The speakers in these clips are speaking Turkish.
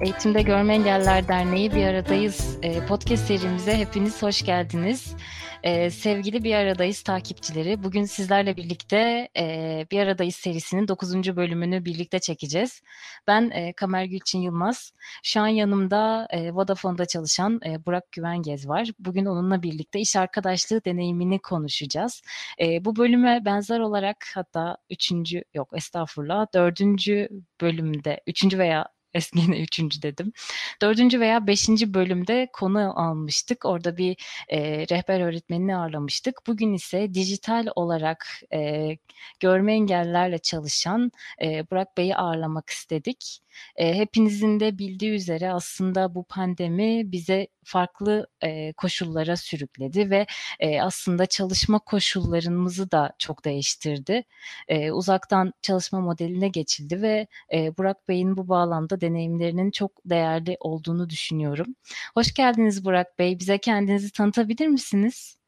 Eğitimde Görme Engeller Derneği Bir Aradayız e, podcast serimize hepiniz hoş geldiniz. E, sevgili Bir Aradayız takipçileri, bugün sizlerle birlikte e, Bir Aradayız serisinin 9. bölümünü birlikte çekeceğiz. Ben e, Kamer Gülçin Yılmaz, şu an yanımda e, Vodafone'da çalışan Burak Güvengez var. Bugün onunla birlikte iş arkadaşlığı deneyimini konuşacağız. Bu bölüme benzer olarak hatta üçüncü, yok estağfurullah, dördüncü bölümde, üçüncü veya yine üçüncü dedim. Dördüncü veya beşinci bölümde konu almıştık. Orada bir e, rehber öğretmenini ağırlamıştık. Bugün ise dijital olarak e, görme engellerle çalışan e, Burak Bey'i ağırlamak istedik. E, hepinizin de bildiği üzere aslında bu pandemi bize farklı e, koşullara sürükledi ve e, aslında çalışma koşullarımızı da çok değiştirdi. E, uzaktan çalışma modeline geçildi ve e, Burak Bey'in bu bağlamda deneyimlerinin çok değerli olduğunu düşünüyorum. Hoş geldiniz Burak Bey. Bize kendinizi tanıtabilir misiniz?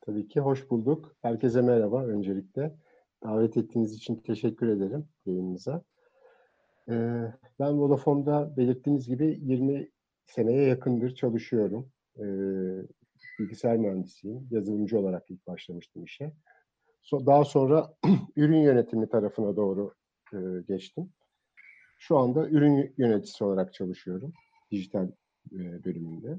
Tabii ki hoş bulduk. Herkese merhaba öncelikle. Davet ettiğiniz için teşekkür ederim yayınınıza. Ee, ben Vodafone'da belirttiğiniz gibi 20 seneye yakındır çalışıyorum. Ee, bilgisayar mühendisiyim. Yazılımcı olarak ilk başlamıştım işe. Daha sonra ürün yönetimi tarafına doğru e, geçtim. Şu anda ürün yöneticisi olarak çalışıyorum. Dijital e, bölümünde.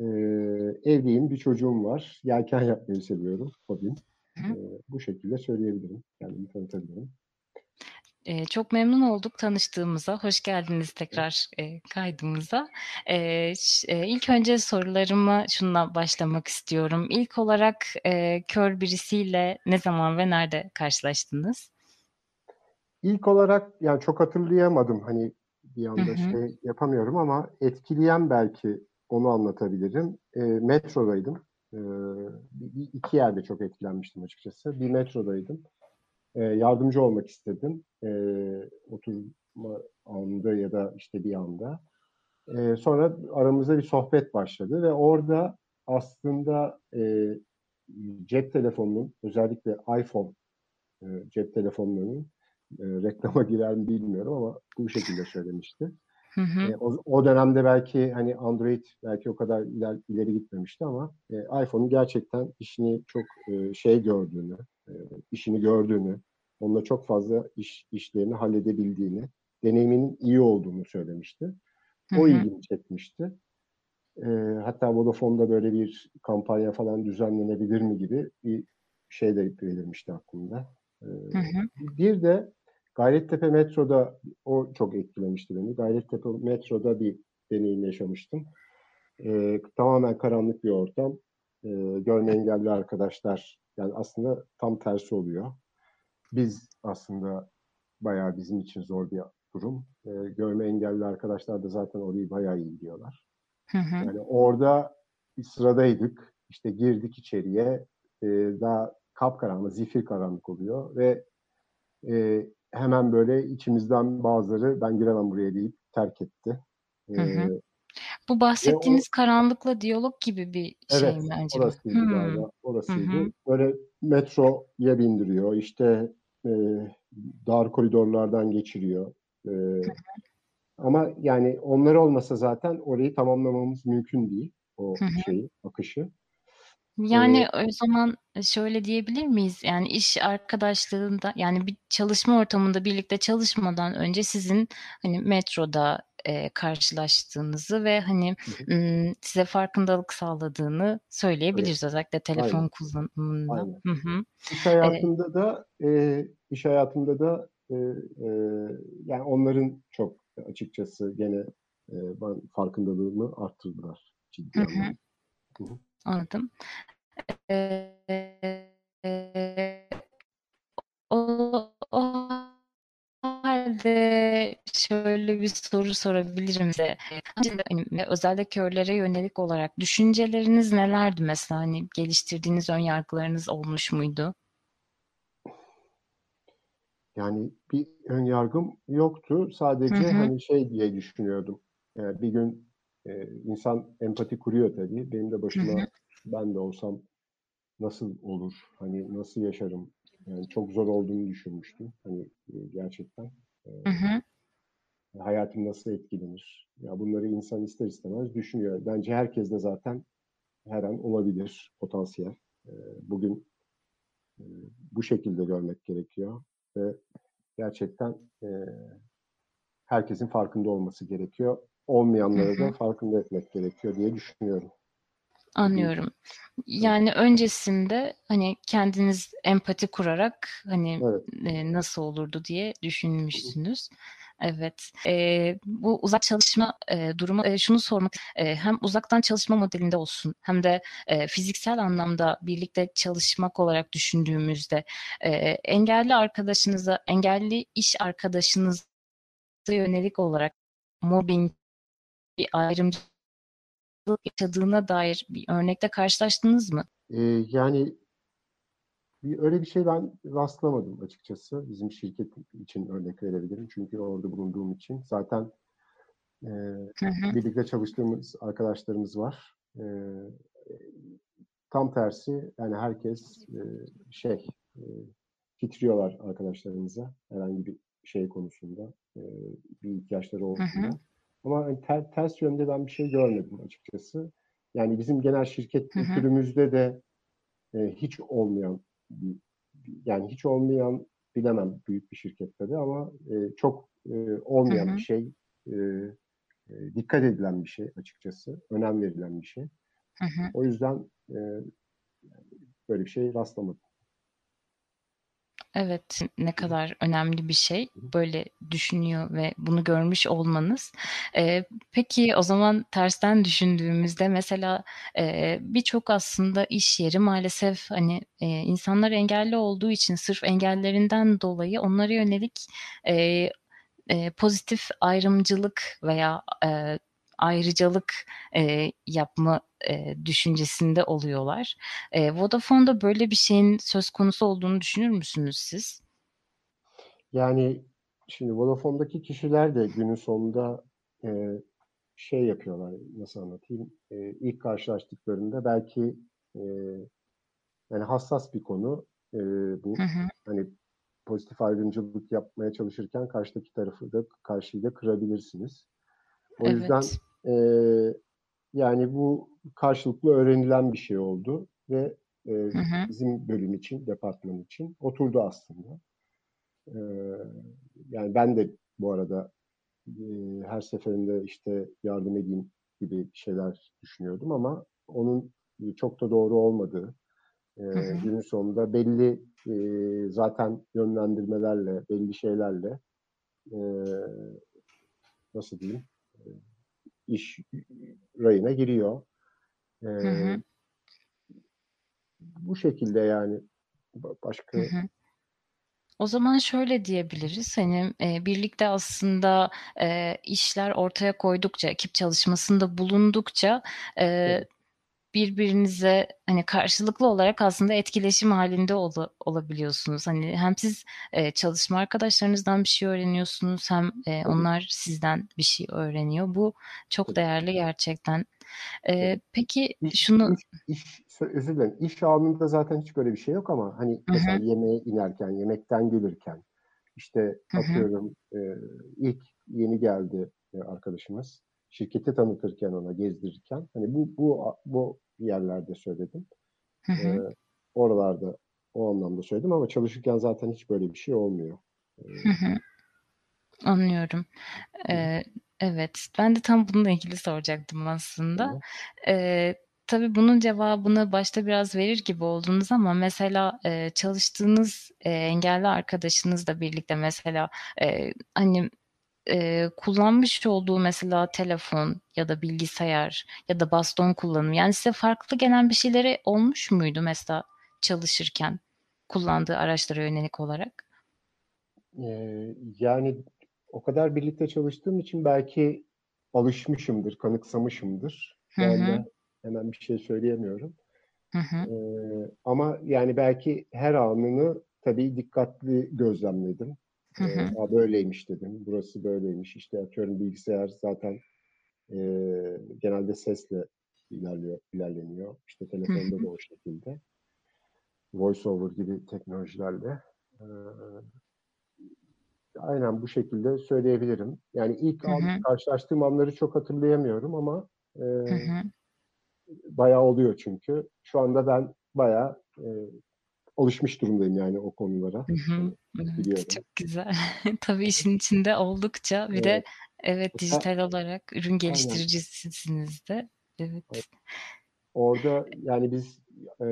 Ee, evliyim, bir çocuğum var. Yelken yapmayı seviyorum, hobim. bu şekilde söyleyebilirim, kendimi tanıtabilirim. Ee, çok memnun olduk tanıştığımıza. Hoş geldiniz tekrar e, kaydımıza. E, e, ilk önce sorularıma şundan başlamak istiyorum. İlk olarak e, kör birisiyle ne zaman ve nerede karşılaştınız? İlk olarak yani çok hatırlayamadım. Hani bir anda Hı-hı. şey yapamıyorum ama etkileyen belki onu anlatabilirim. E, metrodaydım. E, iki yerde çok etkilenmiştim açıkçası. Bir metrodaydım e, yardımcı olmak istedim. E, oturma anında ya da işte bir anda. E, sonra aramızda bir sohbet başladı ve orada aslında e, cep telefonunun özellikle iPhone e, cep telefonlarının e, reklama girer mi bilmiyorum ama bu şekilde söylemişti. Hı hı. E, o, o dönemde belki hani Android belki o kadar iler, ileri gitmemişti ama e, iPhone'un gerçekten işini çok e, şey gördüğünü, işini gördüğünü, onunla çok fazla iş işlerini halledebildiğini, deneyiminin iyi olduğunu söylemişti. O hı hı. ilgimi çekmişti. E, hatta Vodafone'da böyle bir kampanya falan düzenlenebilir mi gibi bir şey de belirmişti aklımda. E, hı hı. Bir de Gayrettepe Metro'da o çok etkilemişti beni. Gayrettepe Metro'da bir deneyim yaşamıştım. E, tamamen karanlık bir ortam. E, görme engelli arkadaşlar yani aslında tam tersi oluyor. Biz aslında bayağı bizim için zor bir durum. E, görme engelli arkadaşlar da zaten orayı bayağı iyi biliyorlar. Hı hı. Yani orada bir sıradaydık. İşte girdik içeriye. E, daha kapkaranlık, zifir karanlık oluyor ve e, hemen böyle içimizden bazıları ben giremem buraya deyip terk etti. Hı hı. Bu bahsettiğiniz o, karanlıkla diyalog gibi bir şey evet, mi acaba? Orasıydı hmm. galiba. Orasıydı. Hı hı. Böyle metroya bindiriyor. İşte e, dar koridorlardan geçiriyor. E, ama yani onlar olmasa zaten orayı tamamlamamız mümkün değil. O şeyi, akışı. Yani ee, o zaman şöyle diyebilir miyiz? Yani iş arkadaşlığında yani bir çalışma ortamında birlikte çalışmadan önce sizin hani metroda e, karşılaştığınızı ve hani m, size farkındalık sağladığını söyleyebiliriz evet. özellikle telefon Aynen. kullanımında. Aynen. Hı hı. İş hayatında ee, da e, iş hayatında da e, e, yani onların çok açıkçası gene e, farkındalığımı arttırdılar ciddi anlamda. Anladım. Ee, o, o halde şöyle bir soru sorabilirim size. Hani, özellikle körlere yönelik olarak düşünceleriniz nelerdi mesela? Hani geliştirdiğiniz ön yargılarınız olmuş muydu? Yani bir ön yargım yoktu. Sadece Hı hı. hani şey diye düşünüyordum. Yani bir gün e, insan empati kuruyor tabii. Benim de Hı başıma hı. ben de olsam nasıl olur? Hani nasıl yaşarım? Yani çok zor olduğunu düşünmüştüm. Hani e, gerçekten. E, Hı hı. hayatım nasıl etkilenir? Ya bunları insan ister istemez düşünüyor. Bence herkes de zaten her an olabilir potansiyel. E, bugün e, bu şekilde görmek gerekiyor ve gerçekten e, herkesin farkında olması gerekiyor. Hı Olmayanları da farkında etmek gerekiyor diye düşünüyorum. Anlıyorum. Yani öncesinde hani kendiniz empati kurarak hani Evet. e, nasıl olurdu diye düşünmüşsünüz. Evet. E, bu uzak çalışma e, durumu e, şunu sormak e, hem uzaktan çalışma modelinde olsun hem de e, fiziksel anlamda birlikte çalışmak olarak düşündüğümüzde e, engelli arkadaşınıza, engelli iş arkadaşınıza yönelik olarak mobbing, bir ayrımcılık yaşadığına dair bir örnekle karşılaştınız mı? E, yani bir, öyle bir şey ben rastlamadım açıkçası. Bizim şirket için örnek verebilirim. Çünkü orada bulunduğum için. Zaten e, Hı hı. birlikte çalıştığımız arkadaşlarımız var. E, tam tersi yani herkes e, şey e, titriyorlar arkadaşlarımıza herhangi bir şey konusunda e, bir ihtiyaçları Hı olduğunda. hı. Ama ter, ters yönde ben bir şey görmedim açıkçası. Yani bizim genel şirket kültürümüzde de e, hiç olmayan yani hiç olmayan bilemem büyük bir şirket tabii ama e, çok e, olmayan bir şey e, e, dikkat edilen bir şey açıkçası. Önem verilen bir şey. O yüzden e, böyle bir şey rastlamadım. Evet, ne kadar önemli bir şey böyle düşünüyor ve bunu görmüş olmanız. Eee, peki o zaman tersten düşündüğümüzde mesela eee, birçok aslında iş yeri maalesef hani eee, insanlar engelli olduğu için sırf engellerinden dolayı onlara yönelik eee, eee, pozitif ayrımcılık veya eee, ayrıcalık eee, yapma eee, düşüncesinde oluyorlar. Eee, Vodafone'da böyle bir şeyin söz konusu olduğunu düşünür müsünüz siz? Yani şimdi Vodafone'daki kişiler de günün sonunda e, şey yapıyorlar, nasıl anlatayım, e, ilk karşılaştıklarında belki e, yani hassas bir konu e, bu. Hı hı. Hani pozitif ayrımcılık yapmaya çalışırken karşıdaki tarafı da karşıyı da kırabilirsiniz. O yüzden Evet. E, yani bu karşılıklı öğrenilen bir şey oldu ve e, Hı hı. bizim bölüm için, departman için oturdu aslında. E, yani ben de bu arada e, her seferinde işte yardım edeyim gibi şeyler düşünüyordum ama onun çok da doğru olmadığı, e, Hı hı. günün sonunda belli e, zaten yönlendirmelerle, belli şeylerle e, nasıl diyeyim iş rayına giriyor. E, Hı hı. bu şekilde yani Ba- başka Hı hı. O zaman şöyle diyebiliriz, hani e, birlikte aslında e, işler ortaya koydukça, ekip çalışmasında bulundukça e, Evet. Birbirinize hani karşılıklı olarak aslında etkileşim halinde ol- olabiliyorsunuz. Hani hem siz e, çalışma arkadaşlarınızdan bir şey öğreniyorsunuz, hem e, onlar sizden bir şey öğreniyor. Bu çok değerli gerçekten. E, peki İş, şunu, iş, iş, özür dilerim. İş anında zaten hiç böyle bir şey yok ama hani mesela hı, yemeğe inerken, yemekten gelirken işte hı hı, atıyorum e, ilk yeni geldi e, arkadaşımız. Şirketi tanıtırken ona gezdirirken hani bu bu bu yerlerde söyledim. hı E, hı, oralarda o anlamda söyledim ama çalışırken zaten hiç böyle bir şey olmuyor. E, hı hı. Anlıyorum. Eee, evet, ben de tam bununla ilgili soracaktım aslında. Eee, tabii bunun cevabını başta biraz verir gibi oldunuz ama mesela eee, çalıştığınız eee, engelli arkadaşınızla birlikte mesela eee, hani eee, kullanmış olduğu mesela telefon ya da bilgisayar ya da baston kullanımı yani size farklı gelen bir şeyleri olmuş muydu mesela çalışırken kullandığı araçlara yönelik olarak? E, yani o kadar birlikte çalıştığım için belki alışmışımdır, kanıksamışımdır. Şu Hı hı. anda hemen bir şey söyleyemiyorum. Hı hı. Ee, ama yani belki her anını tabii dikkatli gözlemledim. Hı hı. "Aa, böyleymiş dedim, burası böyleymiş. İşte atıyorum bilgisayar zaten e, genelde sesle ilerliyor, ilerleniyor. İşte telefonda da o şekilde. VoiceOver gibi teknolojilerle. Ee, aynen bu şekilde söyleyebilirim. Yani ilk Hı hı. karşılaştığım anları çok hatırlayamıyorum ama e, Hı hı. bayağı oluyor çünkü. Şu anda ben bayağı e, alışmış durumdayım yani o konulara. Hı hı. Evet, Biliyorum. çok güzel. Tabii işin içinde oldukça bir de Evet. evet Mesela dijital olarak ürün geliştiricisiniz de. Evet. Orada yani biz e,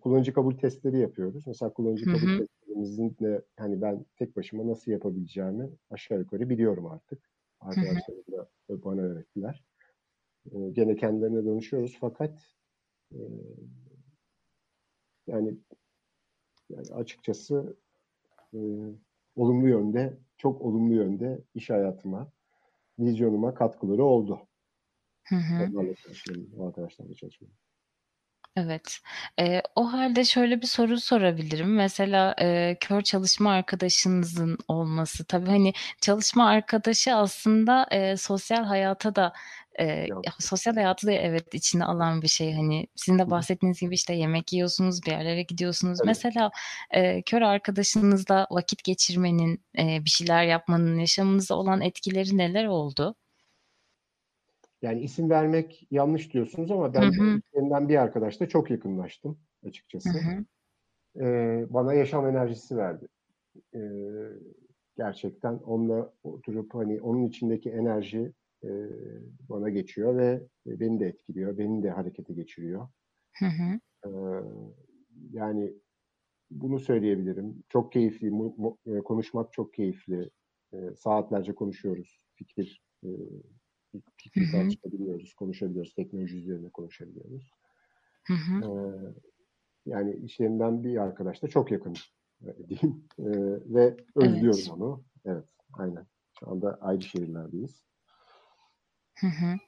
kullanıcı kabul testleri yapıyoruz. Mesela kullanıcı Hı kabul hı. testlerimizin de hani ben tek başıma nasıl yapabileceğimi aşağı yukarı biliyorum artık. Hı hı. Arkadaşlarım da bana öğrettiler. E, gene kendilerine danışıyoruz fakat e, yani, yani açıkçası e, olumlu yönde, çok olumlu yönde iş hayatıma, vizyonuma katkıları oldu. Hı hı. Onlarla çalışmanın, o arkadaşlarla çalışmanın. Evet. Eee, o hâlde şöyle bir soru sorabilirim. Mesela, eee, kör çalışma arkadaşınızın olması tabii, hani, çalışma arkadaşı aslında, eee, sosyal hayata da, Yansıyor. sosyal hayatı da evet içine alan bir şey. Hani, sizin de bahsettiğiniz gibi, işte, yemek yiyorsunuz, bir yerlere gidiyorsunuz. Tabii. Mesela, eee, kör arkadaşınızla vakit geçirmenin, eee, bir şeyler yapmanın yaşamınıza olan etkileri neler oldu? Yani isim vermek yanlış diyorsunuz ama ben hı. içlerinden bir arkadaşla çok yakınlaştım açıkçası. hı. Eee, bana yaşam enerjisi verdi. Eee, gerçekten onunla oturup hani onun içindeki enerji eee, bana geçiyor ve beni de etkiliyor, beni de harekete geçiriyor. Hı hı. Eee, yani bunu söyleyebilirim. Çok keyifli, mu mu eee, konuşmak çok keyifli. Eee, saatlerce konuşuyoruz. Fikir, Hı fikir tartışabiliyoruz, konuşabiliyoruz, teknoloji üzerine konuşabiliyoruz. Hı hı. Eee, yani işlerinden bir arkadaşla çok yakınım, öyle diyeyim. Eee, ve özlüyorum Evet. onu. Evet, aynen. Şu anda ayrı şehirlerdeyiz. Hı hı.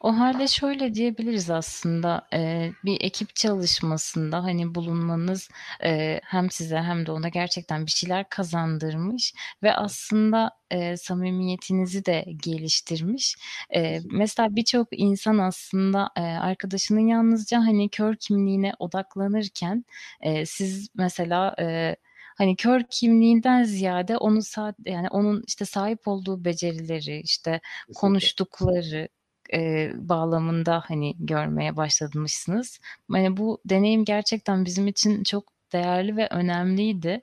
O hâlde şöyle diyebiliriz aslında, eee, bir ekip çalışmasında, hani, bulunmanız, eee, hem size hem de ona gerçekten bir şeyler kazandırmış ve aslında, eee, samimiyetinizi de geliştirmiş. Eee, mesela birçok insan aslında, eee, arkadaşının yalnızca, hani, kör kimliğine odaklanırken, eee, siz mesela, eee, hani, kör kimliğinden ziyade onu sa yani onun, işte, sahip olduğu becerileri, işte, Kesinlikle. konuştukları, eee, bağlamında, hani, görmeye başlamışsınız. Hani, bu deneyim gerçekten bizim için çok değerli ve önemliydi.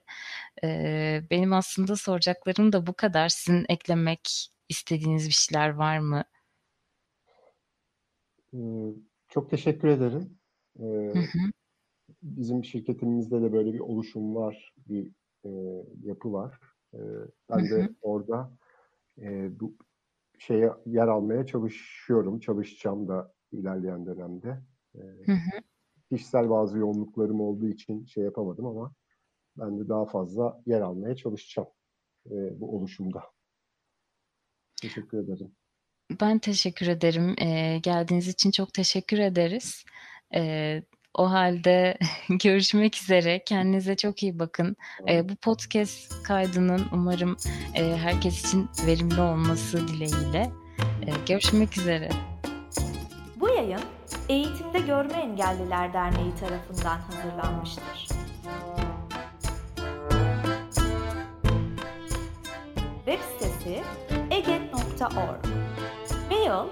Eee, benim aslında soracaklarım da bu kadar. Sizin eklemek istediğiniz bir şeyler var mı? Çok teşekkür ederim. Eee, Hı hı. Bizim şirketimizde de böyle bir oluşum var, bir, eee, yapı var. Hı ben de orada, eee, bu şeye yer almaya çalışıyorum, çalışacağım da ilerleyen dönemde. Hı. kişisel bazı yoğunluklarım olduğu için şey yapamadım ama ben de daha fazla yer almaya çalışacağım, eee, bu oluşumda. Teşekkür ederim. Ben teşekkür ederim. Eee, geldiğiniz için çok teşekkür ederiz. Eee, o hâlde görüşmek üzere. Kendinize çok iyi bakın. Eee, bu podcast kaydının umarım, eee, herkes için verimli olması dileğiyle. Eee, görüşmek üzere. Bu yayın Eğitimde Görme Engelliler Derneği tarafından hazırlanmıştır. Web sitesi eget.org Mail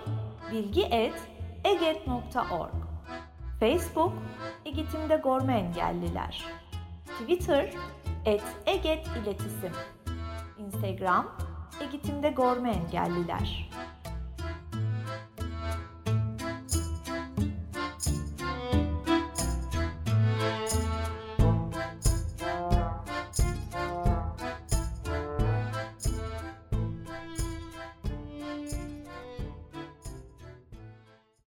bilgi@eget.org Facebook Eğitimde Görme Engelliler. Twitter @eget İletisim. Instagram Eğitimde Görme Engelliler